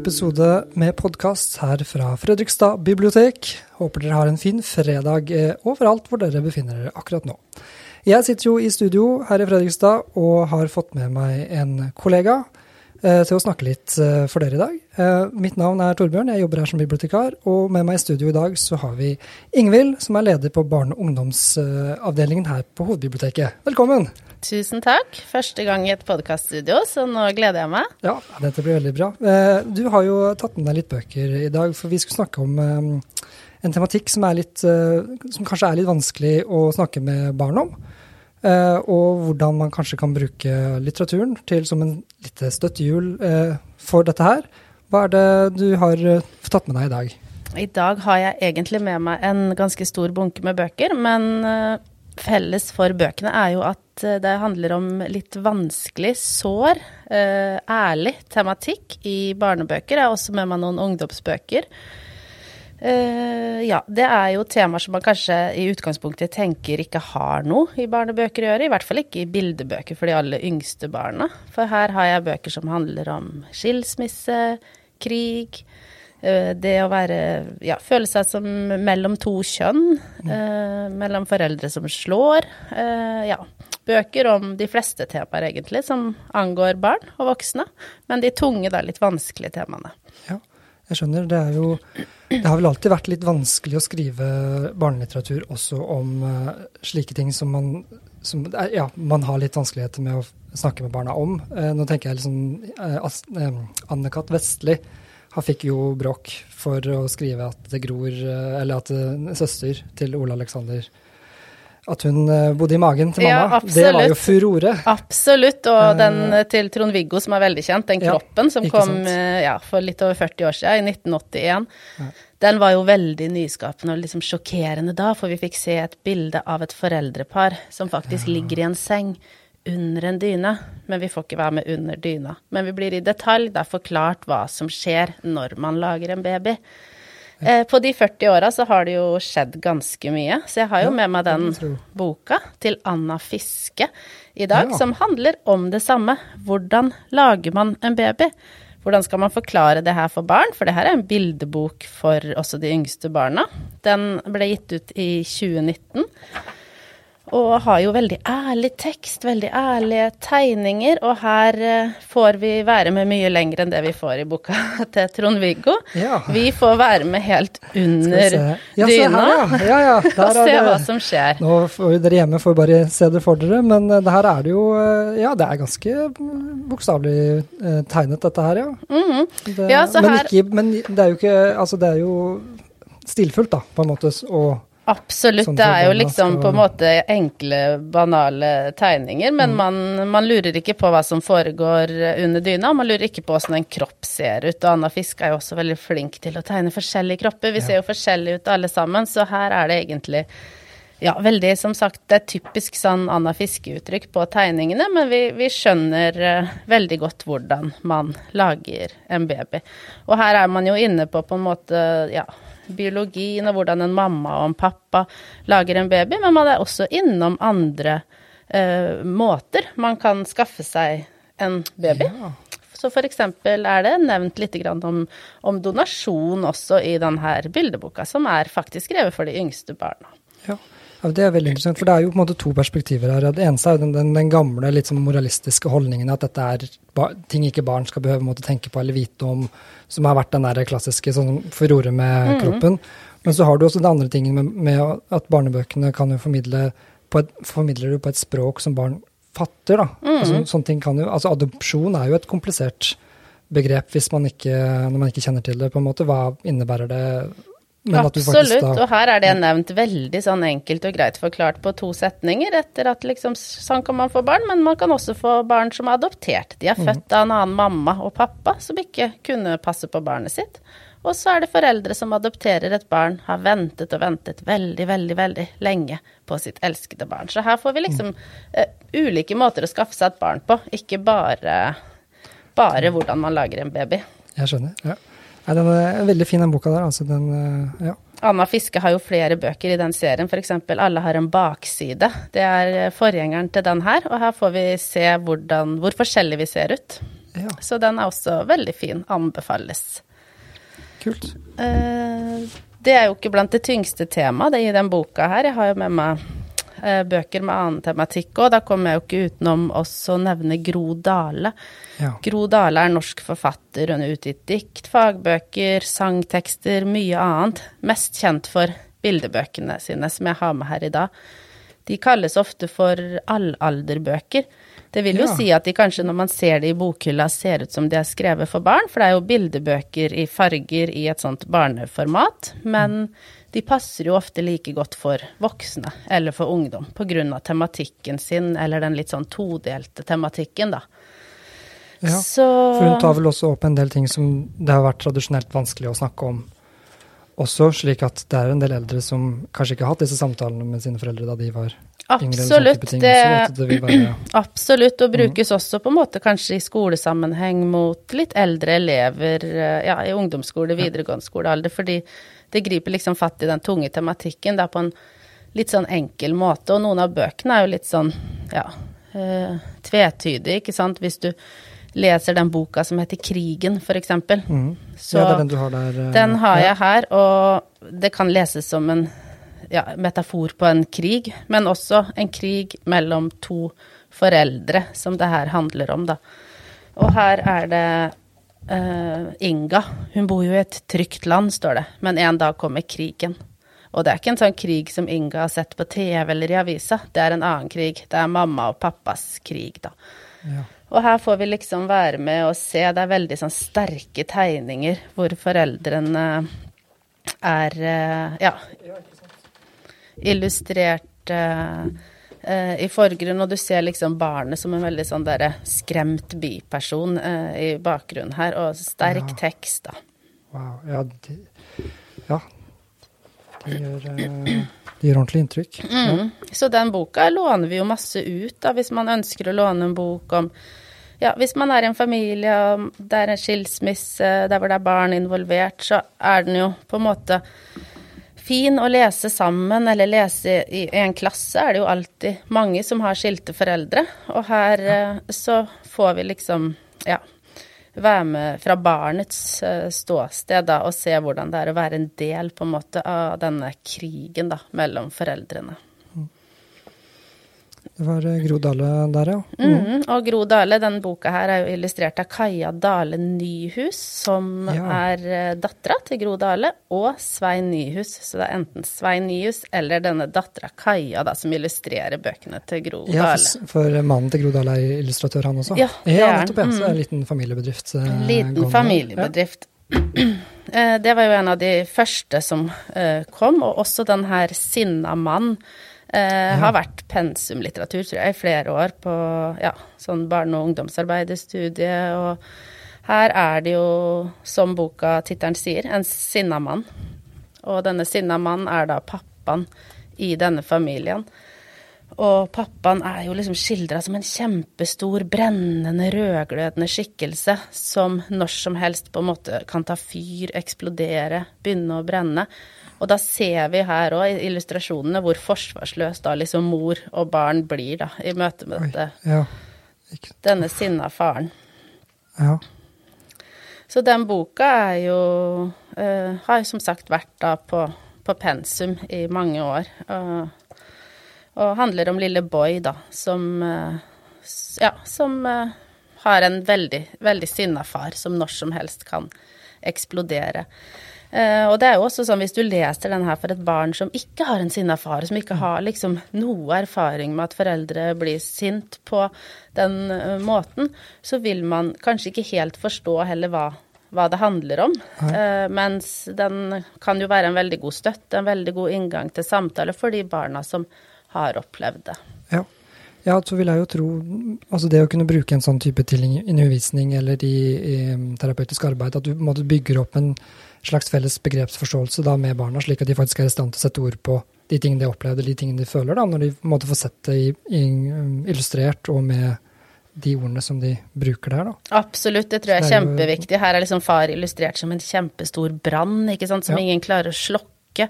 episode med podkast her fra Fredrikstad bibliotek. Håper dere har en fin fredag eh, overalt hvor dere befinner dere akkurat nå. Jeg sitter jo i studio her i Fredrikstad og har fått med meg en kollega til å snakke litt eh, for dere i dag. Eh, mitt navn er Torbjørn, jeg jobber her som bibliotekar. Og med meg i studio i dag så har vi Ingvild, som er leder på barne- og ungdomsavdelingen her på Hovedbiblioteket. Velkommen! Tusen takk. Første gang i et podkaststudio, så nå gleder jeg meg. Ja, dette blir veldig bra. Eh, du har jo tatt med deg litt bøker i dag, for vi skulle snakke om eh, en tematikk som, litt, eh, som kanskje er litt vanskelig å snakke med barn om. Og hvordan man kanskje kan bruke litteraturen til som en lite støttehjul for dette her. Hva er det du har tatt med deg i dag? I dag har jeg egentlig med meg en ganske stor bunke med bøker, men felles for bøkene er jo at eh, det handler om litt vanskelig, sår, eh, ærlig tematikk i barnebøker. Jeg har også med meg noen ungdomsbøker. Eh, ja, det er jo temaer som man kanskje i utgangspunktet tenker ikke har noe i barnebøker å gjøre. I hvert fall ikke i bildebøker for de aller yngste barna. For her har jeg bøker som handler om skilsmisse, krig, uh, det å være Ja, føle seg som mellom to kjønn. Uh, mellom foreldre som slår. Ja. Bøker om de fleste temaer, egentlig, som angår barn og voksne. Men de tunge, da litt vanskelige temaene. Ja, jeg skjønner. Det er jo Det har vel alltid vært litt vanskelig å skrive barnelitteratur også om uh, slike ting som man som, ja, man har litt vanskeligheter med å snakke med barna om. Uh, nå tenker jeg liksom uh, Anne-Kat. Vestli fikk jo bråk for å skrive at det gror eh, Eller at søster til Ole Alexander At hun uh, bodde i magen til mamma. Ja, det var jo furore. Absolutt. Og den til Trond-Viggo som er veldig kjent, den kroppen ja, som kom ja, for litt over 40 år siden, i 1981. Ja. Den var jo veldig nyskapende og liksom sjokkerende da, for vi fikk se et bilde av et foreldrepar som faktisk ligger i en seng under en dyne, men vi får ikke være med under dyna. Men vi blir i detalj da forklart hva som skjer når man lager en baby. Eh, på de 40 åra så har det jo skjedd ganske mye, så jeg har jo med meg den boka til Anna Fiske i dag, som handler om det samme. Hvordan lager man en baby? Hvordan skal man forklare det her for barn? For det her er en bildebok for også de yngste barna. Den ble gitt ut i 2019. Og har jo veldig ærlig tekst, veldig ærlige tegninger. Og her uh, får vi være med mye lenger enn det vi får i boka til Trond-Viggo. Ja. Vi får være med helt under ja, dyna ja. ja, og se hva som skjer. Nå får Dere hjemme får bare se det for dere, men uh, det her er det jo uh, Ja, det er ganske bokstavelig tegnet, dette her, ja. Mm -hmm. det, men, her... ikke, men det er jo ikke Altså, det er jo stilfullt, da, på en måte. og Absolutt. Sånn det er jo liksom på en måte enkle, banale tegninger, men mm. man, man, lurer ikke på hva som foregår under dyna. Man lurer ikke på åssen en kropp ser ut. Og Anna Fisk er jo også veldig flink til å tegne forskjellige kropper. Vi ja. ser jo forskjellige ut alle sammen, så her er det egentlig ja, veldig, som sagt, det er typisk sånn Anna Fiske-uttrykk på tegningene, men vi, vi skjønner uh, veldig godt hvordan man lager en baby. Og her er man jo inne på på en måte, ja biologien og hvordan en mamma og en pappa lager en baby, men man er også innom andre uh, måter man kan skaffe seg en baby. Ja. Så eksempel er det nevnt litt om, om, donasjon også i denne bildeboka, som er faktisk skrevet for de yngste barna. Ja. Ja, det er veldig interessant, for det er jo på en måte to perspektiver her. Det eneste er jo den, den, den gamle litt sånn moralistiske holdningen at dette er ting ikke barn skal behøve måtte tenke på eller vite om, som har vært den der klassiske sånn furore med mm. kroppen. Men så har du også den andre tingen med, med at barnebøkene kan jo formidle på et, formidler du på et språk som barn fatter. da. Mm. Altså, sånne ting kan jo, altså Adopsjon er jo et komplisert begrep hvis man ikke, når man ikke kjenner til det. på en måte. Hva innebærer det? Absolutt, da, og her er det nevnt veldig sånn enkelt og greit forklart på to setninger etter at liksom sånn kan man få barn, men man kan også få barn som er adoptert. De er mm. født av en annen mamma og pappa som ikke kunne passe på barnet sitt. Og så er det foreldre som adopterer et barn, har ventet og ventet veldig, veldig, veldig lenge på sitt elskede barn. Så her får vi liksom uh, ulike måter å skaffe seg et barn på, ikke bare, bare hvordan man lager en baby. Jeg skjønner, ja. Nei, den er veldig fin, den boka der. Altså, den, eh, ja. Anna Fiske har jo flere bøker i den serien, f.eks. 'Alle har en bakside'. Det er forgjengeren til den her, og her får vi se hvordan, hvor forskjellig vi ser ut. Ja. Så den er også veldig fin. Anbefales. Kult. Eh, det er jo ikke blant det tyngste temaet i den boka her. Jeg har jo med meg eh, bøker med annen tematikk òg. Da kommer jeg jo ikke utenom også å nevne Gro Dale. Ja. Gro Dale er norsk forfatter. Hun har utgitt dikt, fagbøker, sangtekster, mye annet. Mest kjent for bildebøkene sine, som jeg har med her i dag. De kalles ofte for allalderbøker. Det vil jo ja. si at de kanskje, når man ser det i bokhylla, ser ut som de er skrevet for barn, for det er jo bildebøker i farger i et sånt barneformat. Men de passer jo ofte like godt for voksne eller for ungdom, av tematikken sin, eller den litt sånn todelte tematikken, da. Ja, Så, for hun tar vel også opp en del ting som det har vært tradisjonelt vanskelig å snakke om også, slik at det er en del eldre som kanskje ikke har hatt disse samtalene med sine foreldre da de var Absolutt. Det, det være... Absolutt, og brukes mm. også på en måte kanskje i skolesammenheng mot litt eldre elever eh, ja, i ungdomsskole, videregående skolealder, fordi det griper liksom fatt i den tunge tematikken da på en litt sånn enkel måte. Og noen av bøkene er jo litt sånn, ja, uh, tvetydige, ikke sant. Hvis du leser den boka som heter Krigen, eksempel. Mm. Så ja, det er den du har der. Uh, den har jeg her, og det kan leses som en ja, metafor på en krig, men også en krig mellom to foreldre, som det her handler om, da. Og her er det uh, Inga. Hun bor jo i et trygt land, står det, men en dag kommer krigen. Og det er ikke en sånn krig som Inga har sett på TV eller i avisa, det er en annen krig. Det er mamma og pappas krig, da. Ja. Og her får vi liksom være med og se, det er veldig sånn sterke tegninger hvor foreldrene er uh, Ja illustrert uh, uh, i forgrunnen, og du ser liksom barnet som en veldig sånn derre skremt biperson i bakgrunnen her, og sterk ja. tekst, da. Wow. Ja, de, ja. Det gjør, det gjør ordentlig inntrykk. Mm. Ja. Så den boka låner vi jo masse ut, da, hvis man ønsker å låne en bok om ja, hvis man er i en familie, og det er en skilsmisse, der hvor det er barn involvert, så er den jo på en måte fin å lese sammen, eller lese i en klasse, er det jo alltid mange som har skilte foreldre. Og her. Eh, så får vi liksom, ja, være med fra barnets eh, ståsted da, og se hvordan det er å være en del på en måte av denne krigen da, mellom foreldrene. Det var eh, Gro Dale der, ja. Mm. Mm, og Gro Dale, den boka her er jo illustrert av Kaja Dale Nyhus, som ja. er uh, dattera til Gro Dale, og Svein Nyhus. Så det er enten Svein Nyhus eller denne dattera Kaja da, som illustrerer bøkene til Gro ja, For, for mannen til Gro Dale er illustratør, han også? Ja, det er nettopp. Ja. Så det er en mm. liten familiebedrift. Uh, en liten familiebedrift. det var jo en av de første som kom, og også den her Sinna mann Eh, har vært pensumlitteratur, tror jeg, i flere år på ja, sånn barne- og ungdomsarbeiderstudie. Og her er det jo, som boka tittelen sier, en sinna mann. Og denne sinna mannen er da pappaen i denne familien. Og pappaen er jo liksom skildra som en kjempestor, brennende, rødglødende skikkelse som når som helst på en måte kan ta fyr, eksplodere, begynne å brenne. Og da ser vi her òg i illustrasjonene hvor forsvarsløs da liksom mor og barn blir da, i møte med dette. Ja. Denne sinna faren. Ja. Så den boka er jo uh, Har jo som sagt vært da på, på pensum i mange år. Uh, og handler om lille Boy, da, som uh, Ja, som har en veldig, veldig sinna far som når som helst kan eksplodere. Uh, og det er jo også sånn hvis du leser den her for et barn som ikke har en sinna far, som ikke har liksom noe erfaring med at foreldre blir sint på den uh, måten, så vil man kanskje ikke helt forstå heller hva, hva det handler om. Uh, mens den kan jo være en veldig god støtte, en veldig god inngang til samtale for de barna som har opplevd det. Ja. Ja, så vil jeg jo tro Altså det å kunne bruke en sånn type til undervisning eller i, i terapeutisk arbeid, at du på en måte bygger opp en slags felles begrepsforståelse da med barna, slik at de faktisk er i stand til å sette ord på de tingene de opplevde, de tingene de føler, da, når de måtte få sett det i, i, um, illustrert og med de ordene som de bruker der, da. Absolutt, det tror jeg er, kjempeviktig. Her er liksom far illustrert som en kjempestor brann, ikke sant, som ja. ingen klarer å slokke.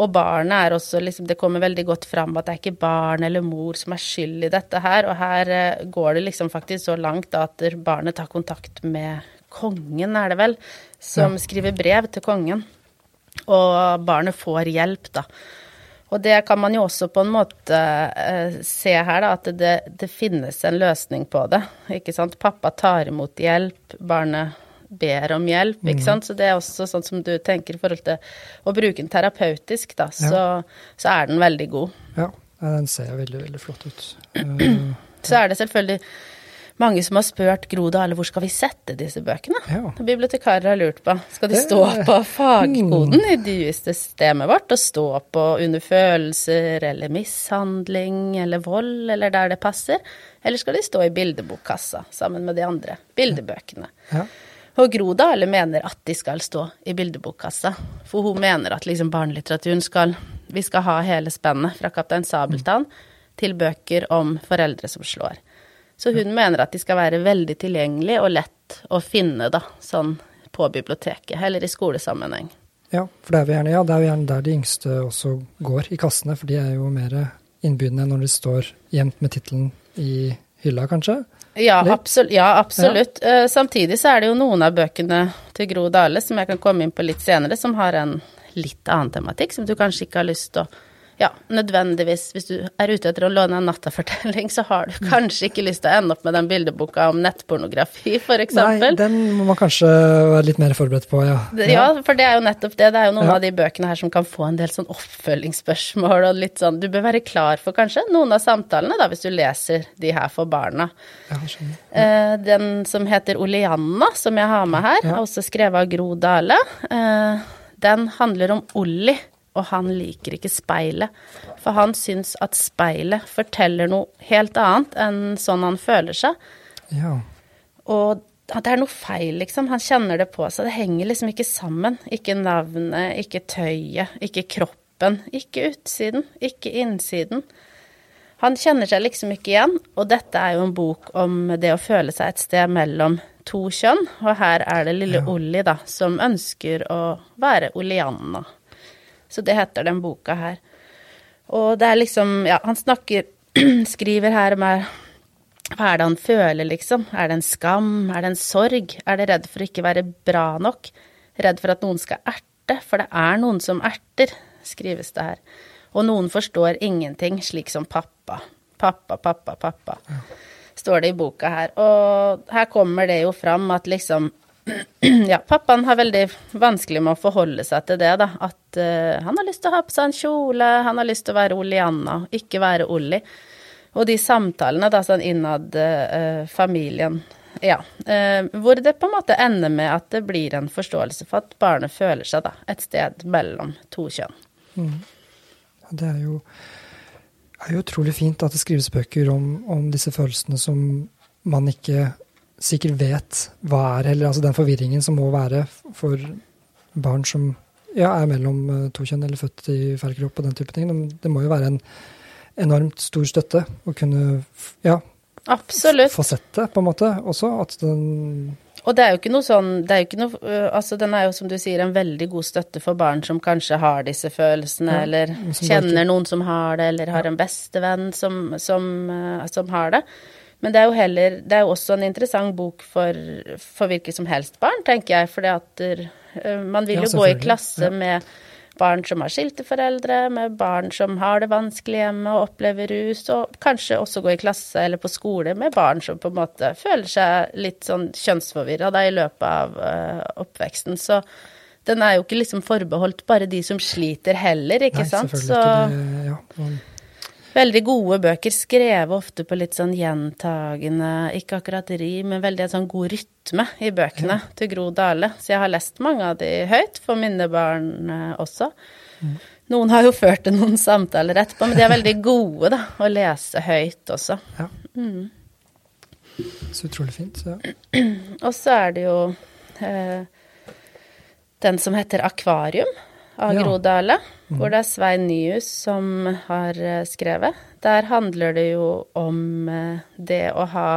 Og barnet er også liksom Det kommer veldig godt fram at det er ikke barn eller mor som er skyld i dette her. Og her eh, går det liksom faktisk så langt at barnet tar kontakt med kongen, er det vel, som ja. skriver brev til kongen. Og barnet får hjelp, da. Og det kan man jo også på en måte uh, se her, da, at det, det, finnes en løsning på det. Ikke sant. Pappa tar imot hjelp, barnet ber om hjelp, ikke mm. sant. Så det er også sånn som du tenker i forhold til å bruke den terapeutisk, da, så, ja. så er den veldig god. Ja, den ser veldig, veldig flott ut. Uh, så er det selvfølgelig mange som har spurt Gro Dale hvor skal vi sette disse bøkene. Ja. Bibliotekarer har lurt på. Skal de stå på fagkoden i DUI-systemet vårt, og stå på under følelser eller mishandling eller vold eller der det passer? Eller skal de stå i bildebokkassa sammen med de andre bildebøkene? Ja. Og Gro Dale mener at de skal stå i bildebokkassa. For hun mener at liksom barnelitteraturen skal Vi skal ha hele spennet fra Kaptein Sabeltann til bøker om foreldre som slår. Så hun mener at de skal være veldig tilgjengelige og lett å finne, da, sånn på biblioteket, eller i skolesammenheng. Ja, for det er, gjerne, ja, det er jo gjerne der de yngste også går, i kassene. For de er jo mer innbydende når de står gjemt med tittelen i hylla, kanskje. Ja, absolutt. Ja, absolutt. Ja. Uh, samtidig så er det jo noen av bøkene til Gro Dale som jeg kan komme inn på litt senere, som har en litt annen tematikk, som du kanskje ikke har lyst til å ja, nødvendigvis. Hvis du er ute etter å låne en nattafortelling, så har du kanskje ikke lyst til å ende opp med den bildeboka om nettpornografi, f.eks. Nei, den må man kanskje være litt mer forberedt på, ja. Ja, for det er jo nettopp det. Det er jo noen ja. av de bøkene her som kan få en del sånn oppfølgingsspørsmål og litt sånn Du bør være klar for kanskje noen av samtalene, da, hvis du leser de her for barna. Ja, skjønner. Ja. Eh, den som heter Oleanna, som jeg har med her, er også skrevet av Gro Dale. Eh, den handler om Olli og han liker ikke speilet. For han syns at speilet forteller noe helt annet enn sånn han føler seg. Ja. Og det er noe feil, liksom. Han kjenner det på seg. Det henger liksom ikke sammen. Ikke navnet, ikke tøyet, ikke kroppen. Ikke utsiden, ikke innsiden. Han kjenner seg liksom ikke igjen, og dette er jo en bok om det å føle seg et sted mellom to kjønn, og her er det lille ja. Olli, da, som ønsker å være Olianna. Så det heter den boka her. Og det er liksom Ja, han snakker Skriver her med hva er det han føler, liksom? Er det en skam? Er det en sorg? Er det redd for å ikke være bra nok? Redd for at noen skal erte? For det er noen som erter, skrives det her. Og noen forstår ingenting, slik som pappa. Pappa, pappa, pappa. Står det i boka her. Og her kommer det jo fram at liksom ja, pappaen har veldig vanskelig med å forholde seg til det, da. At uh, han har lyst til å ha på seg en kjole, han har lyst til å være Olianna, ikke være Olli. Og de samtalene da sånn innad uh, familien, ja, uh, hvor det på en måte ender med at det blir en forståelse for at barnet føler seg da et sted mellom to kjønn. Mm. Det er jo, er jo utrolig fint at det skrives bøker om, om disse følelsene som man ikke sikkert vet hva er, eller altså den forvirringen som må være for barn som ja, er mellom eh, to kjønn eller født i feil kropp og den type ting. Det må jo være en enormt stor støtte å kunne ja, Absolutt. få sett det, på en måte, også. At den og det er jo ikke noe sånn det er ikke noe, øh, altså Den er jo, som du sier, en veldig god støtte for barn som kanskje har disse følelsene, ja, eller kjenner noen som har det, eller har en bestevenn som, som, øh, som har det. Men det er jo heller Det er jo også en interessant bok for, for hvilket som helst barn, tenker jeg. For uh, man vil jo ja, gå i klasse med barn som har skilte foreldre, med barn som har det vanskelig hjemme og opplever rus, og kanskje også gå i klasse eller på skole med barn som på en måte føler seg litt sånn kjønnsforvirra i løpet av uh, oppveksten. Så den er jo ikke liksom forbeholdt bare de som sliter heller, ikke Nei, sant? Så ikke det, ja. Veldig gode bøker, skrevet ofte på litt sånn gjentagende, ikke akkurat rim, men veldig sånn god rytme i bøkene ja. til Gro Dale. Så jeg har lest mange av de høyt for mine barn eh, også. Mm. Noen har jo ført til noen samtaler etterpå, men de er veldig gode da, å lese høyt også. Ja. Mm. Så utrolig fint. Så. Og så er det jo eh, den som heter Akvarium av ja. Gro Dale, mm. hvor det er Svein Nyhus som har eh, skrevet. Der handler det jo om eh, det å ha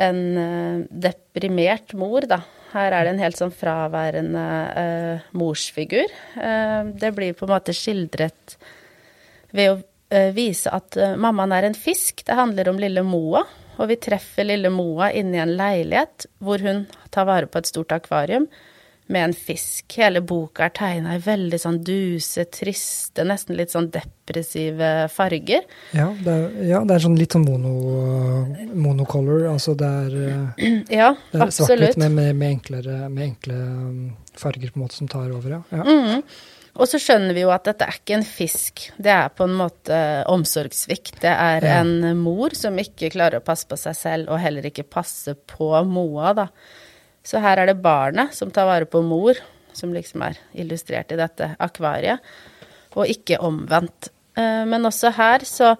en eh, deprimert mor, da. Her er det en helt sånn fraværende uh, morsfigur. Uh, det blir på en måte skildret ved å uh, vise at mammaen er en fisk. Det handler om lille Moa. Og vi treffer lille Moa inne i en leilighet hvor hun tar vare på et stort akvarium med en fisk. Hele boka er tegna i veldig sånn duse, triste, nesten litt sånn depressive farger. Ja, det er, ja, det er sånn litt sånn mono, monocolor. Altså det er, ja, det er svart-hvitt med, med, med, enklere, med enkle um, farger på en måte som tar over, ja. ja. Mm. Og så skjønner vi jo at dette er ikke en fisk, det er på en måte omsorgssvikt. Det er ja. en mor som ikke klarer å passe på seg selv, og heller ikke passe på Moa, da. Så her er det barnet som tar vare på mor, som liksom er illustrert i dette akvariet, og ikke omvendt. Eh, men også her så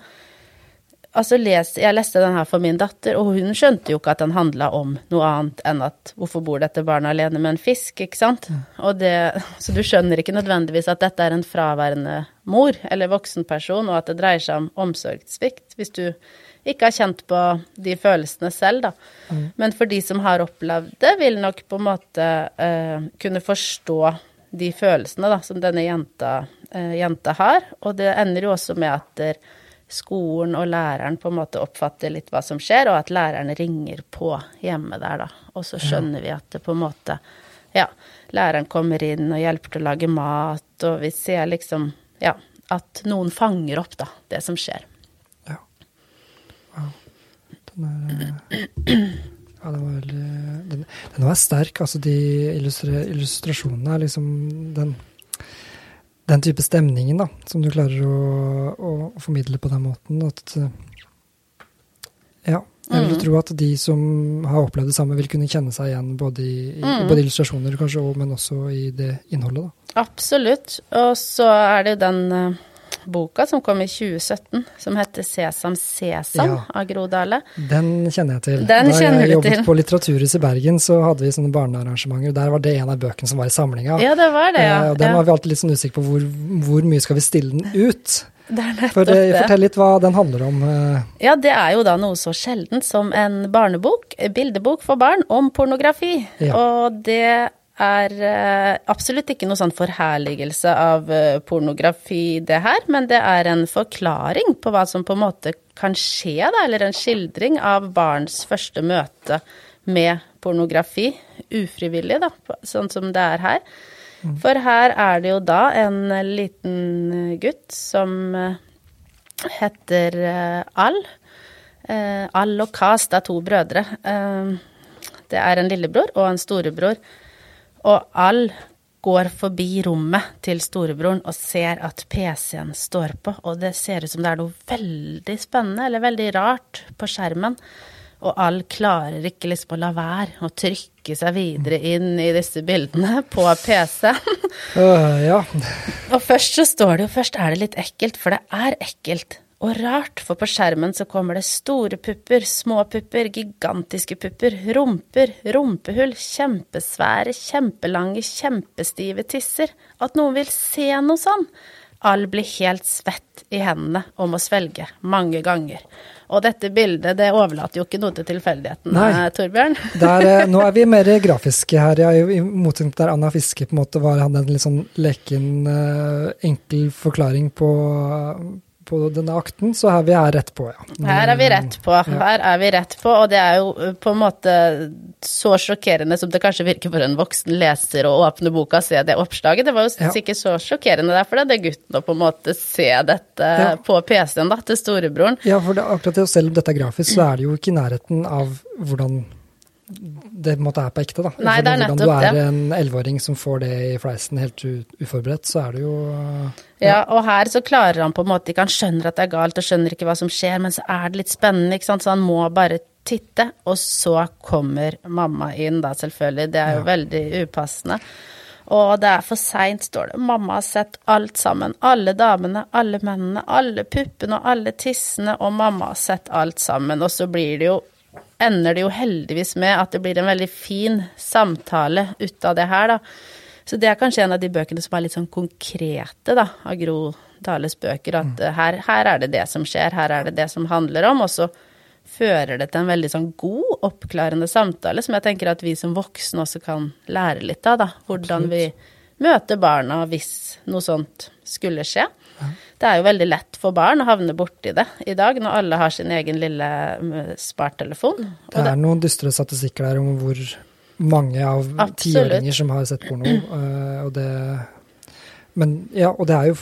Altså, les, jeg leste den her for min datter, og hun skjønte jo ikke at den handla om noe annet enn at hvorfor bor dette barnet alene med en fisk, ikke sant? Det, så du skjønner ikke nødvendigvis at dette er en fraværende mor eller voksen person, og at det dreier seg om omsorgssvikt, hvis du ikke har kjent på de følelsene selv, da. Mm. Men for de som har opplevd det, vil nok på en måte eh, kunne forstå de følelsene da, som denne jenta, eh, jenta, har. Og det ender jo også med at skolen og læreren på en måte oppfatter litt hva som skjer, og at læreren ringer på hjemme der, da. Og så skjønner ja. vi at det på en måte Ja, læreren kommer inn og hjelper til å lage mat, og vi ser liksom Ja, at noen fanger opp, da, det som skjer. Den er Ja, den var veldig Den, den var sterk. Altså, de illustre, illustrasjonene er liksom den den type stemningen da, som du klarer å, å, å formidle på den måten. At Ja. Jeg vil mm. tro at de som har opplevd det samme, vil kunne kjenne seg igjen både i, i mm. både illustrasjoner, kanskje, men også i det innholdet. da. Absolutt. Og så er det den uh boka som kom i 2017, som heter 'Sesam Sesam' ja. av Gro Dale. Den kjenner jeg til. Den da jeg jobbet på Litteraturhuset i Bergen, så hadde vi sånne barnearrangementer. Der var det en av bøkene som var i samlinga. Ja, det var det, ja. Eh, og den ja. var vi alltid litt sånn usikre på hvor, hvor mye skal vi stille den ut. Det er For, det. Fortell litt hva den handler om. Eh. Ja, det er jo da noe så sjeldent som en barnebok, bildebok for barn, om pornografi. Ja. Og det er eh, absolutt ikke noe sånn forherligelse av eh, pornografi, det her, men det er en forklaring på hva som på en måte kan skje, da, eller en skildring av barns første møte med pornografi, ufrivillig, da, sånn som det er her. Mm. For her er det jo da en liten gutt som eh, heter Al. Al og Kas, det er to brødre. Det er en lillebror og en storebror. Og all går forbi rommet til storebroren og ser at PC-en står på, og det ser ut som det er noe veldig spennende eller veldig rart på skjermen. Og all klarer ikke liksom å la være å trykke seg videre inn i disse bildene på PC-en. Uh, ja. og først så står det jo Først er det litt ekkelt, for det er ekkelt. Og rart, for på skjermen så kommer det store pupper, små pupper, gigantiske pupper, rumper, rumpehull, kjempesvære, kjempelange, kjempestive tisser. At noen vil se noe sånn. All blir helt svett i hendene og må svelge mange ganger. Og dette bildet det overlater jo ikke noe til tilfeldigheten, Nei. Eh, Torbjørn. Der, eh, nå er vi mer grafiske her, ja, i motsetning til der Anna Fiske på en måte var, hadde en litt sånn leken, eh, enkel forklaring på på denne akten, så er vi her rett på, ja. Her er vi rett på. Her er vi rett på, og det er jo uh, på en måte så sjokkerende som det kanskje virker for en voksen leser å åpne boka og se det oppslaget. Det var jo ja. sikkert så sjokkerende derfor det er gutten å på en måte se dette ja. på PC-en da, til storebroren. Ja, for det, akkurat det, selv om dette er grafisk, så er det jo ikke i nærheten av hvordan det på en måte er på ekte, da. Nei, det er nettopp det. Hvordan du er en elleveåring som får det i fleisen helt uforberedt, så er det jo ja. ja. og her så klarer han på en måte ikke Han skjønner at det er galt og skjønner ikke hva som skjer, men så er det litt spennende, ikke sant, så han må bare titte. Og så kommer mamma inn, da, selvfølgelig. Det er jo ja. veldig upassende. Og det er for seint, står det. Mamma har sett alt sammen. Alle damene, alle mennene, alle puppene og alle tissene, og mamma har sett alt sammen. Og så blir det jo ender det jo heldigvis med at det blir en veldig fin samtale ut av det her, da. Så det er kanskje en av de bøkene som er litt sånn konkrete, da, av Gro Dales bøker. At mm. her, her, er det det som skjer, her er det det som handler om. Og så fører det til en veldig sånn god, oppklarende samtale, som jeg tenker at vi som voksne også kan lære litt av, da. Hvordan Absolutt. vi møter barna hvis noe sånt skulle skje. Det er jo veldig lett for barn å havne borti det i dag, når alle har sin egen lille spartelefon. Det er noen dystre statistikker der om hvor mange av tiåringer som har sett porno, uh, og det Men ja, og det er jo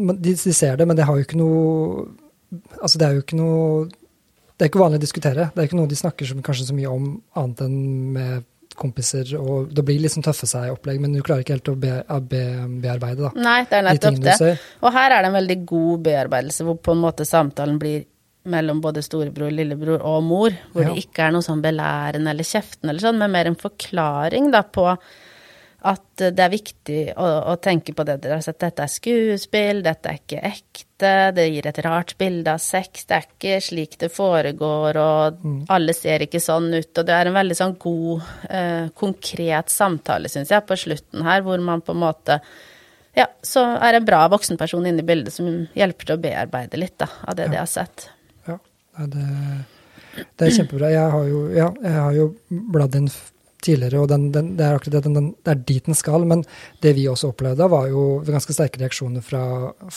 de, de, ser det, men det har jo ikke noe Altså, det er jo ikke noe Det er ikke vanlig å diskutere. Det er ikke noe de snakker som, kanskje så mye om, annet enn med kompiser, og det blir sånn tøffe seg-opplegg, men du klarer ikke helt å be, be, bearbeide da. Nei, det er nettopp de det. Og her er det en veldig god bearbeidelse, hvor på en måte samtalen blir mellom både storebror, lillebror og mor, hvor ja. det ikke er noe sånn belærende eller kjeftende eller sånn, men mer en forklaring da på at det er viktig å, å, tenke på det dere har sett. Dette er skuespill, dette er ikke ekte, det gir et rart bilde av sex. Det er ikke slik det foregår, og mm. alle ser ikke sånn ut. Og det er en veldig sånn god, eh, konkret samtale, syns jeg, på slutten her, hvor man på en måte Ja, så er en bra voksenperson inne i bildet som hjelper til å bearbeide litt da, av det ja. de har sett. Ja, det, det er kjempebra. Jeg har jo, ja, jeg har jo bladd inn tidligere, og den, den, det, er akkurat det, den, det er dit den skal. Men det vi også opplevde, var jo ganske sterke reaksjoner fra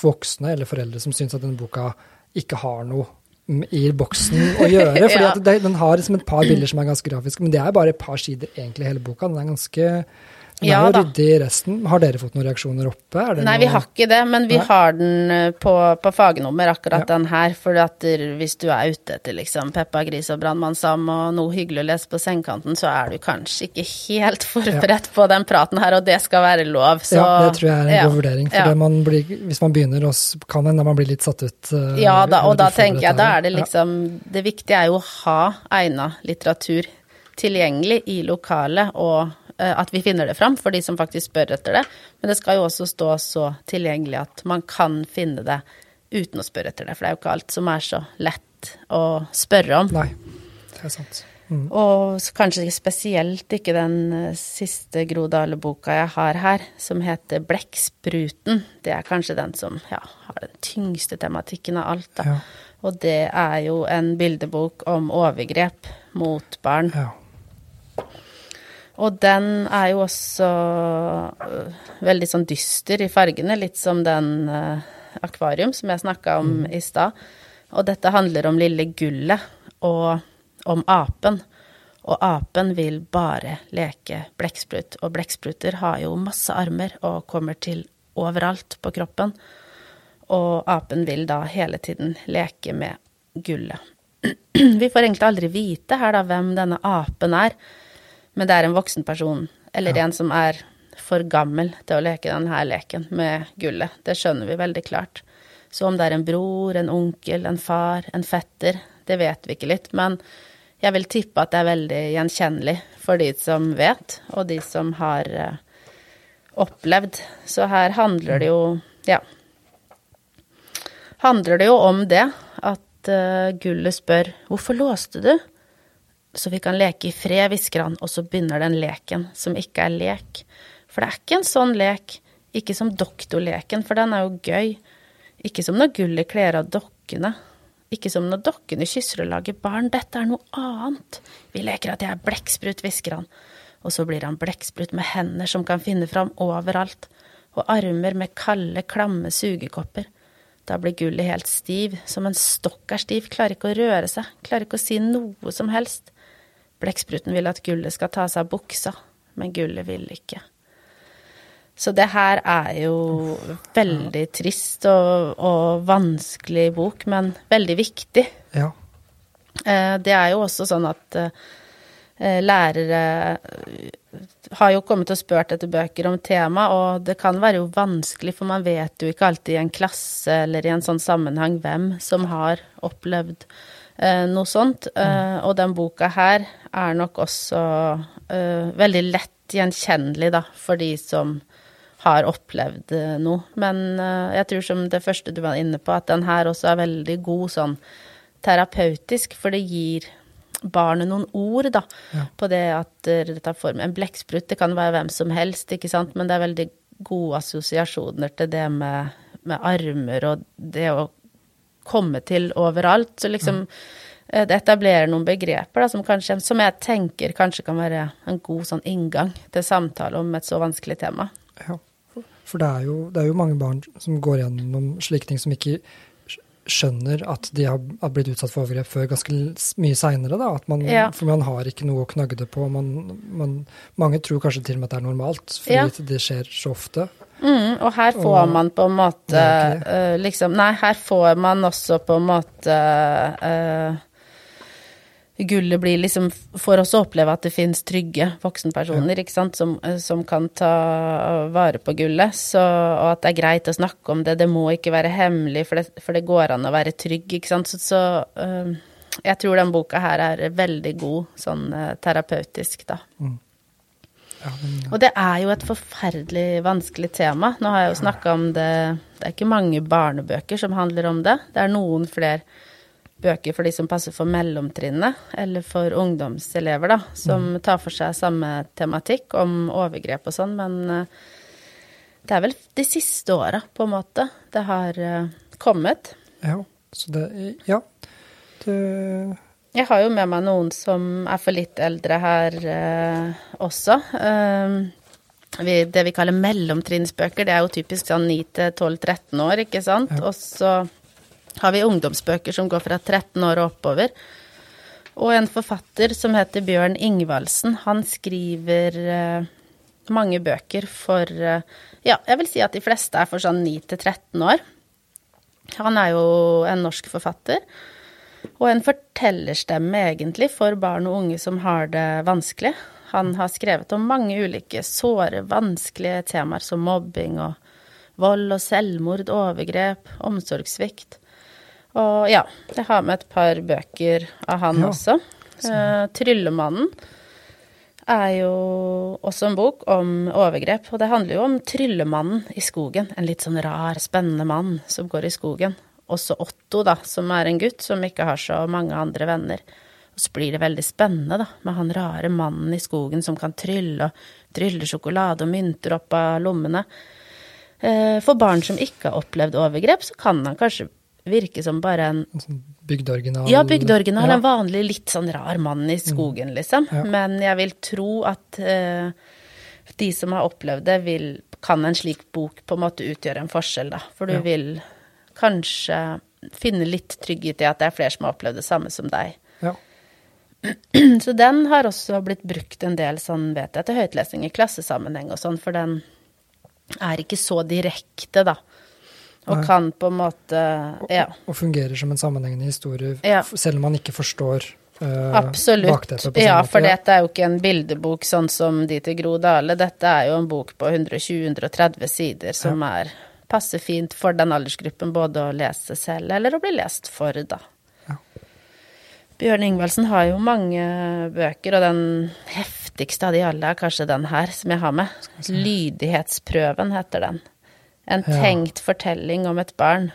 voksne eller foreldre som syns at denne boka ikke har noe i boksen å gjøre. fordi ja. det, Den har liksom et par bilder som er ganske grafiske, men det er bare et par sider egentlig hele boka. Den er ganske den ja, er jo ryddig i resten. Har dere fått noen reaksjoner oppe? Nei, vi har ikke det, men vi Nei? har den eh, på, på fagnummer, akkurat ja. den her. For at hvis du er ute etter liksom Peppa Gris og Brannmannsam og noe hyggelig å lese på sengekanten, så er du kanskje ikke helt forberedt ja. på den praten her, og det skal være lov. Så, ja, det tror jeg er en god vurdering. For man blir, hvis man begynner, kan hende man blir litt satt ut. Uh, ja da, og da tenker jeg da er det liksom Det viktige er jo å ha egna litteratur tilgjengelig i lokalet og at vi finner det fram for de som faktisk spør etter det. Men det skal jo også stå så tilgjengelig at man kan finne det uten å spørre etter det. For det er jo ikke alt som er så lett å spørre om. Nei, det er sant. Mm. Og kanskje spesielt ikke den eh, siste Gro Dale-boka jeg har her, som heter 'Blekkspruten'. Det er kanskje den som ja, har den tyngste tematikken av alt. Da. Ja. Og det er jo en bildebok om overgrep mot barn. Ja. Og den er jo også øh, veldig sånn dyster i fargene, litt som den uh, akvarium som jeg snakka om mm. i stad. Og dette handler om lille gullet og om apen. Og apen vil bare leke blekksprut, og blekkspruter har jo masse armer og kommer til overalt på kroppen. Og apen vil da hele tiden leke med gullet. Vi får egentlig aldri vite her da hvem denne apen er men det er en voksen person, eller ja. en som er for gammel til å leke denne leken med gullet. Det skjønner vi veldig klart. Så om det er en bror, en onkel, en far, en fetter, det vet vi ikke litt. Men jeg vil tippe at det er veldig gjenkjennelig for de som vet, og de som har uh, opplevd. Så her handler det jo Ja. Handler det jo om det, at uh, gullet spør 'Hvorfor låste du?' Så vi kan leke i fred, hvisker han, og så begynner den leken, som ikke er lek. For det er ikke en sånn lek, ikke som doktorleken, for den er jo gøy. Ikke som når gullet kler av dokkene. Ikke som når dokkene kysser og lager barn. Dette er noe annet. Vi leker at jeg er blekksprut, hvisker han. Og så blir han blekksprut med hender som kan finne fram overalt, og armer med kalde, klamme sugekopper. Da blir gullet helt stiv, som en stokk er stiv, klarer ikke å røre seg, klarer ikke å si noe som helst. Blekkspruten vil at gullet skal ta seg av buksa, men gullet vil ikke. Så det her er jo veldig trist og, og vanskelig bok, men veldig viktig. Ja. Eh, det er jo også sånn at eh, lærere har jo kommet og spurt etter bøker om tema, og det kan være jo vanskelig, for man vet jo ikke alltid i en klasse eller i en sånn sammenheng hvem som har opplevd Eh, noe sånt. Mm. og den boka her er nok også eh, veldig lett gjenkjennelig, da, for de som har opplevd noe. Men jeg tror som det første du var inne på, at den her også er veldig god sånn terapeutisk, for det gir barnet noen ord, da, ja. på det at det tar form En blekksprut, det kan være hvem som helst, ikke sant, men det er veldig gode assosiasjoner til det med, med armer og det å komme til overalt. Så liksom Eh, det etablerer noen begreper da, som, kanskje, som, jeg tenker kanskje kan være en god sånn inngang til samtale om et så vanskelig tema. Ja, for det er, jo, det er jo mange barn som går gjennom slike ting som ikke skjønner at de har, blitt utsatt for overgrep før ganske mye seinere. Ja. For man har ikke noe å knagge det på. Man, man, mange tror kanskje til og med at det er normalt, fordi ja. det skjer så ofte. Mm, og her får og, man på en måte uh, liksom Nei, her får man også på en måte uh, gullet blir liksom For oss å oppleve at det finnes trygge voksenpersoner ja. ikke sant, som, som, kan ta vare på gullet, så, og at det er greit å snakke om det. Det må ikke være hemmelig, for det, for det går an å være trygg, ikke sant. Så, så uh, jeg tror den boka her er veldig god sånn terapeutisk, da. Mm. Og det er jo et forferdelig vanskelig tema. Nå har jeg jo snakka om det Det er ikke mange barnebøker som handler om det. Det er noen flere bøker for de som passer for mellomtrinnet, eller for ungdomselever, da, som mm. tar for seg samme tematikk om overgrep og sånn, men uh, det er vel de siste åra, på en måte, det har uh, kommet. Ja, så det Ja. Det Jeg har jo med meg noen som er for litt eldre her eh, også. Vi, det vi kaller mellomtrinnsbøker, det er jo typisk sånn 9 til 12-13 år, ikke sant. Ja. Og så har vi ungdomsbøker som går fra 13 år og oppover. Og en forfatter som heter Bjørn Ingvaldsen, han skriver eh, mange bøker for eh, Ja, jeg vil si at de fleste er for sånn 9 til 13 år. Han er jo en norsk forfatter. Og en fortellerstemme, egentlig, for barn og unge som har det vanskelig. Han har skrevet om mange ulike såre, vanskelige temaer som mobbing og vold og selvmord, overgrep, omsorgssvikt. Og ja, jeg har med et par bøker av han ja. også. Uh, 'Tryllemannen' er jo også en bok om overgrep. Og det handler jo om tryllemannen i skogen. En litt sånn rar, spennende mann som går i skogen. Også Otto, da, som er en gutt som ikke har så mange andre venner. Og så blir det veldig spennende, da, med han rare mannen i skogen som kan trylle og trylle sjokolade og mynter opp av lommene. Eh, for barn som ikke har opplevd overgrep, så kan han kanskje virke som bare en, sånn Bygdeoriginal? Ja, bygdeoriginal. Ja. En vanlig, litt sånn rar mann i skogen, mm. liksom. Ja. Men jeg vil tro at uh, de som har opplevd det, vil, kan en slik bok på en måte utgjøre en forskjell, da. For du ja. vil kanskje finne litt trygghet i at det er flere som har opplevd det samme som deg. Ja. Så den har også blitt brukt en del sånn, vet jeg, til høytlesning i klassesammenheng og sånn, for den er ikke så direkte, da. Og Nei. kan på en måte Ja. Og, og fungerer som en sammenhengende historie, ja. selv om man ikke forstår uh, Absolutt. Ja, for måte. dette er jo ikke en bildebok sånn som de til Gro Dale. Dette er jo en bok på 120-130 sider som ja. er passer fint for den aldersgruppen både å lese selv eller å bli lest for, da. Ja. Bjørn Ingvaldsen har jo mange bøker, og den heftigste av de alle er kanskje den her som jeg har med. 'Lydighetsprøven' heter den. En tenkt ja. fortelling om et barn.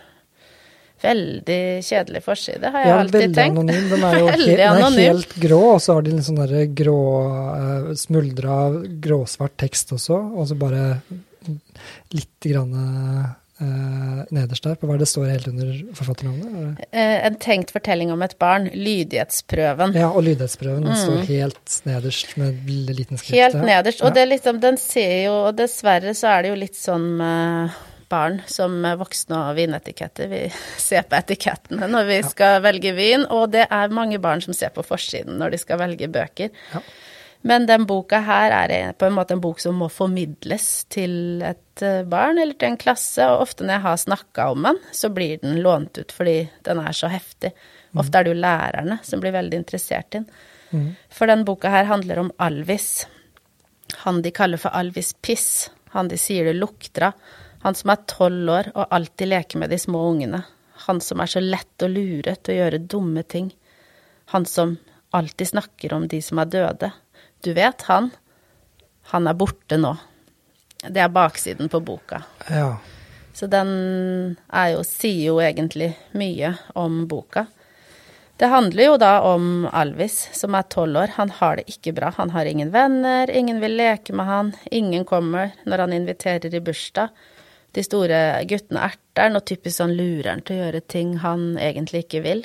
Veldig kjedelig forside, har jeg ja, alltid tenkt. Anonym. Den er jo helt, den er helt grå, og så har de en sånn derre grå, uh, smuldra gråsvart tekst også, og så bare litt grann eh, nederst der. På hva det står helt under forfatternavnet? Eh, en tenkt fortelling om et barn. Lydighetsprøven. Ja, og lydighetsprøven. Den mm. står helt nederst med liten skrift. Helt nederst. Og ja. det er liksom, den ser jo Og dessverre så er det jo litt sånn med barn som voksne og vinetiketter. Vi ser på etikettene når vi skal velge vin, og det er mange barn som ser på forsiden når de skal velge bøker. Ja. Men den boka her er på en måte en bok som må formidles til et eh, barn eller til en klasse, og ofte når jeg har snakka om den, så blir den lånt ut fordi den er så heftig. Mm. Ofte er det jo lærerne som blir veldig interessert i den. Mm. For den boka her handler om Alvis. Han de kaller for Alvis Piss. Han de sier det lukter av. Han som er tolv år og alltid leker med de små ungene. Han som er så lett å lure til å gjøre dumme ting. Han som alltid snakker om de som er døde. Du vet, han. Han er borte nå. Det er baksiden på boka. Ja. Så den er jo, sier jo egentlig mye om boka. Det handler jo da om Alvis, som er tolv år. Han har det ikke bra. Han har ingen venner, ingen vil leke med han, ingen kommer når han inviterer i bursdag. De store guttene erter og typisk sånn lurer han til å gjøre ting han egentlig ikke vil.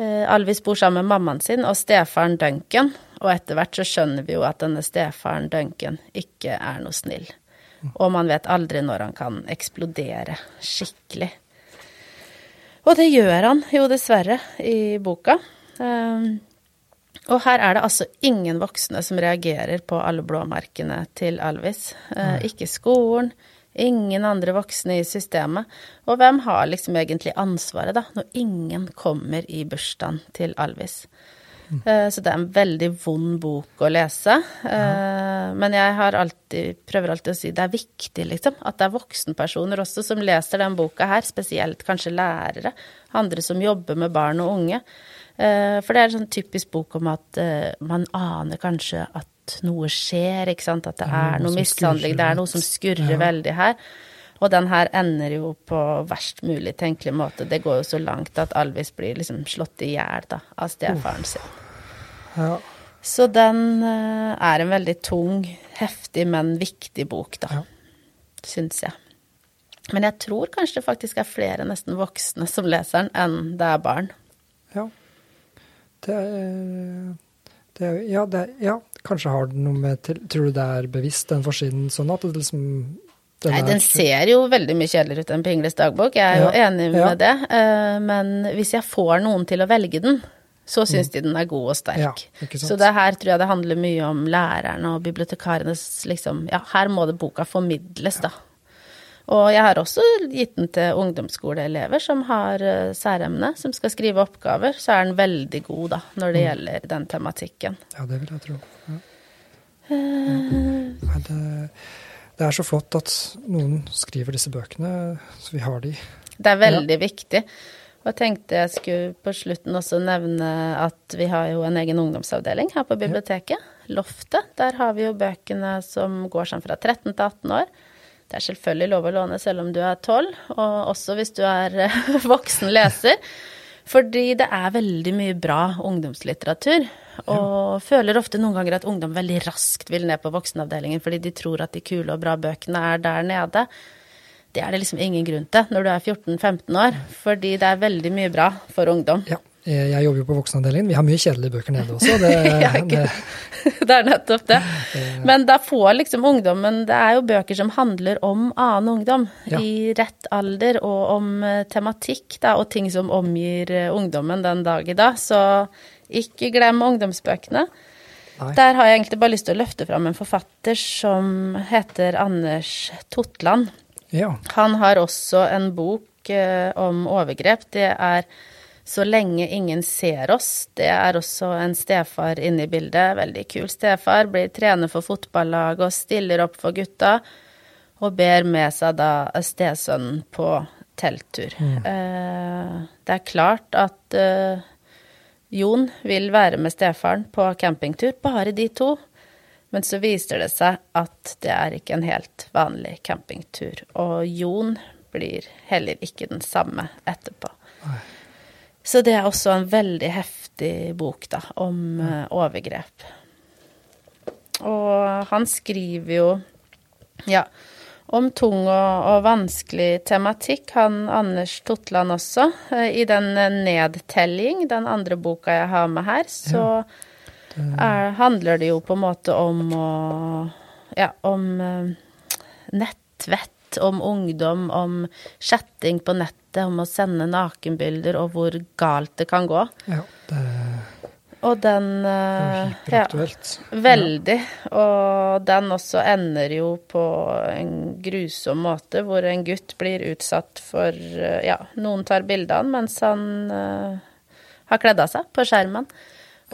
Eh, Alvis bor sammen med mammaen sin og stefaren Duncan, og etter hvert så skjønner vi jo at denne stefaren Duncan ikke er noe snill. Og man vet aldri når han kan eksplodere skikkelig. Og det gjør han jo dessverre i boka. Um, og her er det altså ingen voksne som reagerer på alle blåmerkene til Alvis. Uh, ikke skolen, ingen andre voksne i systemet. Og hvem har liksom egentlig ansvaret, da, når ingen kommer i bursdagen til Alvis? Uh, så det er en veldig vond bok å lese. Ja. men jeg har alltid, prøver alltid å si det er viktig, liksom. At det er voksenpersoner også som leser den boka her. Spesielt kanskje lærere. Andre som jobber med barn og unge. Eh, for det er en sånn typisk bok om at eh, man aner kanskje at noe skjer, ikke sant. At det er noe mishandling, det er noe som skurrer veldig her. Og den her ender jo på verst mulig tenkelig måte. Det går jo så langt at Alvis blir liksom slått i hjel av stefaren sin. Ja. Så den uh, er en veldig tung, heftig, men viktig bok, da. Ja. Syns jeg. Men jeg tror kanskje det faktisk er flere nesten voksne som leser den, enn det er barn. Ja. Det, det ja, det, ja, kanskje har det noe med til, Tror du det er bevisst, den forsiden, sånn at det liksom den Nei, den ser jo veldig mye kjedeligere ut enn Pingles dagbok, jeg er jo enig med ja. det. Eh, men hvis jeg får noen til å velge den, så syns mm. de den er god og sterk. Ja, så det her tror jeg det handler mye om lærerne og bibliotekarenes liksom Ja, her må det boka formidles, da. Og jeg har også gitt den til ungdomsskoleelever som har uh, særemne, som skal skrive oppgaver. Så er den veldig god, da, når det mm. gjelder den tematikken. Ja, det vil jeg tro. Ja. Uh, det, er så flott at noen skriver disse bøkene, så vi har de. Det er veldig ja. viktig. Og jeg tenkte jeg skulle på slutten også nevne at vi har jo en egen ungdomsavdeling her på biblioteket. Ja. Loftet. Der har vi jo bøkene som går sånn fra 13 til 18 år. Det er selvfølgelig lov å låne selv om du er tolv, og også hvis du er eh, voksen leser. Fordi det er veldig mye bra ungdomslitteratur. Og ja. føler ofte noen ganger at ungdom veldig raskt vil ned på voksenavdelingen fordi de tror at de kule og bra bøkene er der nede. Det er det liksom ingen grunn til når du er 14-15 år, fordi det er veldig mye bra for ungdom. Ja. Jeg jobber jo på voksenavdelingen. Vi har mye kjedelige bøker nede også. Det, ja, det, det er nettopp det. Men da får liksom ungdommen Det er jo bøker som handler om annen ungdom ja. i rett alder, og om eh, tematikk da, og ting som omgir eh, ungdommen den dag i dag. Så ikke glem ungdomsbøkene. Nei. Der har jeg egentlig bare lyst til å løfte fram en forfatter som heter Anders Totland. Ja. Han har også en bok eh, om overgrep. Det er så lenge ingen ser oss. Det er også en stefar inne i bildet. Veldig kul stefar. Blir trener for fotballag og stiller opp for gutta. Og ber med seg da stesønnen på telttur. Mm. Eh, det er klart at eh, Jon vil være med stefaren på campingtur, bare de to. Men så viser det seg at det er ikke en helt vanlig campingtur. Og Jon blir heller ikke den samme etterpå. Så det er også en veldig heftig bok, da, om uh, overgrep. Og han skriver jo, ja, om tung og, og, vanskelig tematikk, han Anders Totland også. Uh, I den Nedtelling, den andre boka jeg har med her, så ja, det... er, handler det jo på en måte om å Ja, om nettvett om ungdom, om chatting på nettet, om å sende nakenbilder, og hvor galt det kan gå. Ja, det og den uh, Ja, veldig. Og den også ender jo på en grusom måte, hvor en gutt blir utsatt for uh, Ja, noen tar bildene mens han uh, har kledd av seg på skjermen.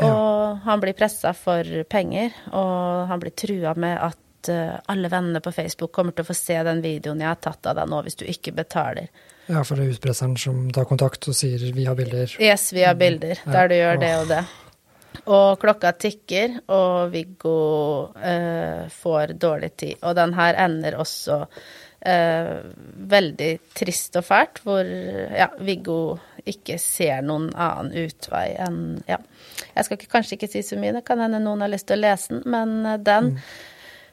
Og ja. han blir pressa for penger, og han blir trua med at uh, alle vennene på Facebook kommer til å få se den videoen jeg har tatt av deg nå, hvis du ikke betaler. Ja, for det er utpresseren som tar kontakt og sier 'vi har bilder'? Yes, vi har bilder, der du gjør det og det. Og klokka tikker, og Viggo eh, får dårlig tid. Og den her ender også eh, veldig trist og fælt, hvor ja, Viggo ikke ser noen annen utvei enn Ja. Jeg skal ikke, kanskje ikke si så mye, det kan hende noen har lyst til å lese den, men eh, den mm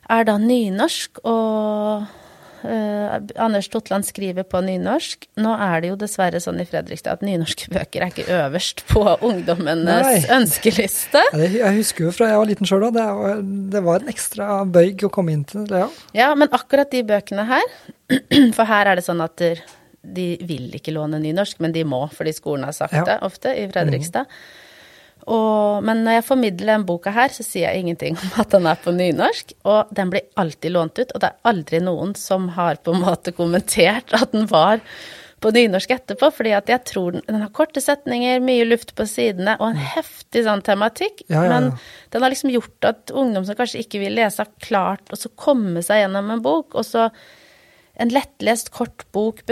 er da nynorsk, og Uh, Anders Totland skriver på nynorsk. Nå er det jo dessverre sånn i Fredrikstad at nynorske bøker er ikke øverst på ungdommenes Nei. ønskeliste. Jeg husker jo fra jeg var liten sjøl, det, det, var en ekstra bøyg å komme inn til. Ja. ja, men akkurat de bøkene her, for her er det sånn at de vil ikke låne nynorsk, men de må fordi skolen har sagt ja. det ofte i Fredrikstad. Mm. Og, men når jeg formidler den boka her, så sier jeg ingenting om at den er på nynorsk. Og den blir alltid lånt ut, og det er aldri noen som har på en måte kommentert at den var på nynorsk etterpå, fordi at jeg tror den, den har korte setninger, mye luft på sidene og en heftig sånn tematikk. Ja, ja, ja. Men den har liksom gjort at ungdom som kanskje ikke vil lese, har klart å komme seg gjennom en bok. Og så en lettlest, kort bok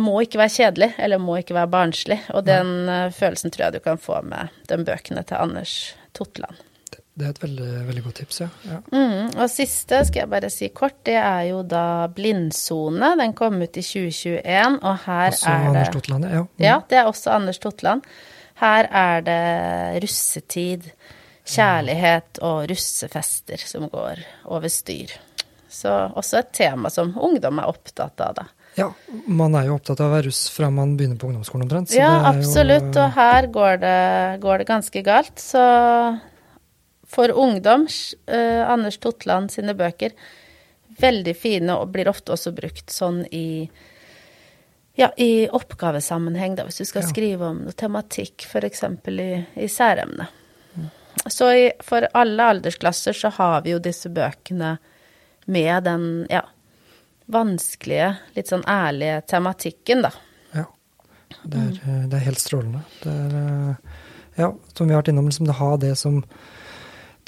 må ikke være kjedelig, eller må ikke være barnslig. Og den Nei. følelsen tror jeg du kan få med de bøkene til Anders Totland. Det er et veldig, veldig godt tips, ja. ja. Mm, og siste, skal jeg bare si kort, det er jo da Blindsone. Den kom ut i 2021, og her også er det Anders Totland, ja. Mm. Ja, det er også Anders Totland. Her er det russetid, kjærlighet og russefester som går over styr. Så også et tema som ungdom er opptatt av, da. Ja, man er jo opptatt av å være russ fra man begynner på ungdomsskolen omtrent. Ja, absolutt, jo, og her går det, går det, ganske galt. Så for ungdom, uh, Anders Totland sine bøker, veldig fine og blir ofte også brukt sånn i ja, i oppgavesammenheng, da, hvis du skal ja. skrive om noe tematikk, f.eks. i, i særemne. Mm. Så i, for alle aldersklasser så har vi jo disse bøkene med den, ja, vanskelige, litt sånn ærlige tematikken, da. Ja. Det er, mm. det er helt strålende. Det er, eh, ja, som vi har vært innom, liksom det ha det som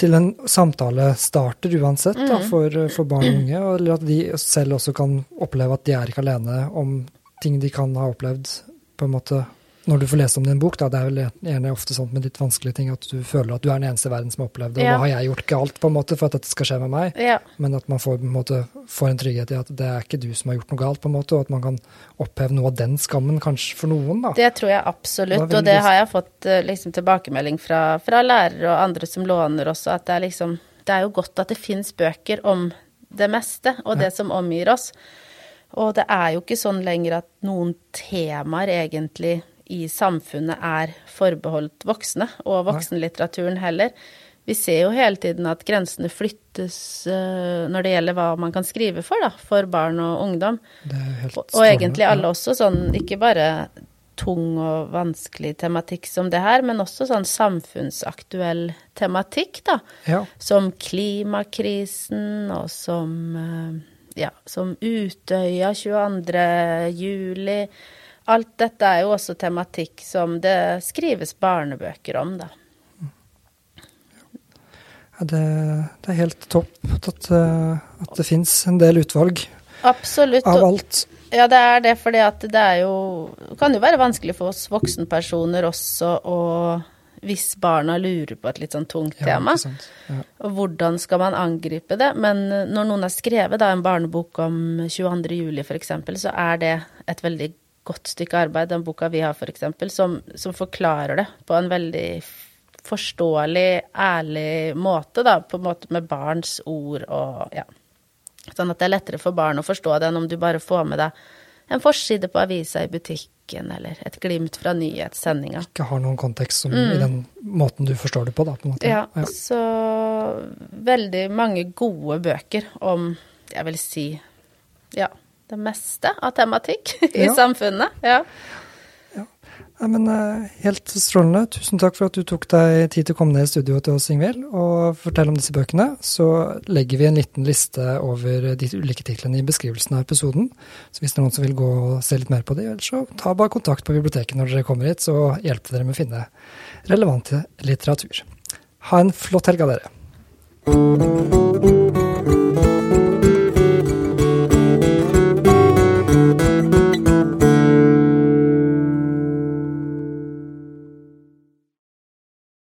til en samtale starter uansett da, mm. for, for, barn og unge. Eller at de selv også kan oppleve at de er ikke alene om ting de kan ha opplevd på en måte når du får lese om din bok, da, det er vel gjerne ofte sånn med litt vanskelige ting at du føler at du er den eneste i verden som har opplevd det, og ja. hva har jeg gjort galt på en måte for at dette skal skje med meg? Ja. Men at man får, en, måte, får en trygghet i at det er ikke du som har gjort noe galt, på en måte, og at man kan oppheve noe av den skammen kanskje for noen. da. Det tror jeg absolutt, og det har jeg fått eh, liksom, tilbakemelding fra, fra lærere og andre som låner også, at det er liksom Det er jo godt at det fins bøker om det meste, og det som omgir oss. Og det er jo ikke sånn lenger at noen temaer egentlig i samfunnet er forbeholdt voksne, og voksenlitteraturen heller. Vi ser jo hele tiden at grensene flyttes uh, når det gjelder hva man kan skrive for, da, for barn og ungdom. og, og egentlig alle også sånn, ikke bare tung og vanskelig tematikk som det her, men også sånn samfunnsaktuell tematikk, da. Ja. Som klimakrisen, og som uh, ja, som Utøya 22. juli. Alt dette er jo også tematikk som det skrives barnebøker om, da. Ja, det, det, er helt topp at, eh, at det fins en del utvalg Absolutt. av alt. Ja, det er det, for det er jo Det kan jo være vanskelig for oss voksenpersoner også å hvis barna lurer på et litt sånn tungt tema. Ja. Og hvordan skal man angripe det? Men når noen har skrevet da, en barnebok om 22. juli f.eks., så er det et veldig godt stykke arbeid, den boka vi har f.eks., som, som forklarer det på en veldig forståelig, ærlig måte, da, på en måte med barns ord og ja. Sånn at det er lettere for barn å forstå det enn om du bare får med deg en forside på avisa i butikken, eller et glimt fra nyhetssendinga. Ikke har noen kontekst som, mm. i den måten du forstår det på, da, på en måte. Ja, ja, så veldig mange gode bøker om, jeg vil si, ja, det meste av tematikk i ja. samfunnet. Ja. ja. men uh, helt strålende. Tusen takk for at du tok deg tid til å komme ned i studio til oss, Ingvild, og fortelle om disse bøkene. Så legger vi en liten liste over de ulike titlene i beskrivelsen av episoden. Så hvis det er noen som vil gå og se litt mer på det, så ta bare kontakt på biblioteket når dere kommer hit, så hjelper dere med å finne relevant litteratur. Ha en flott helg av dere.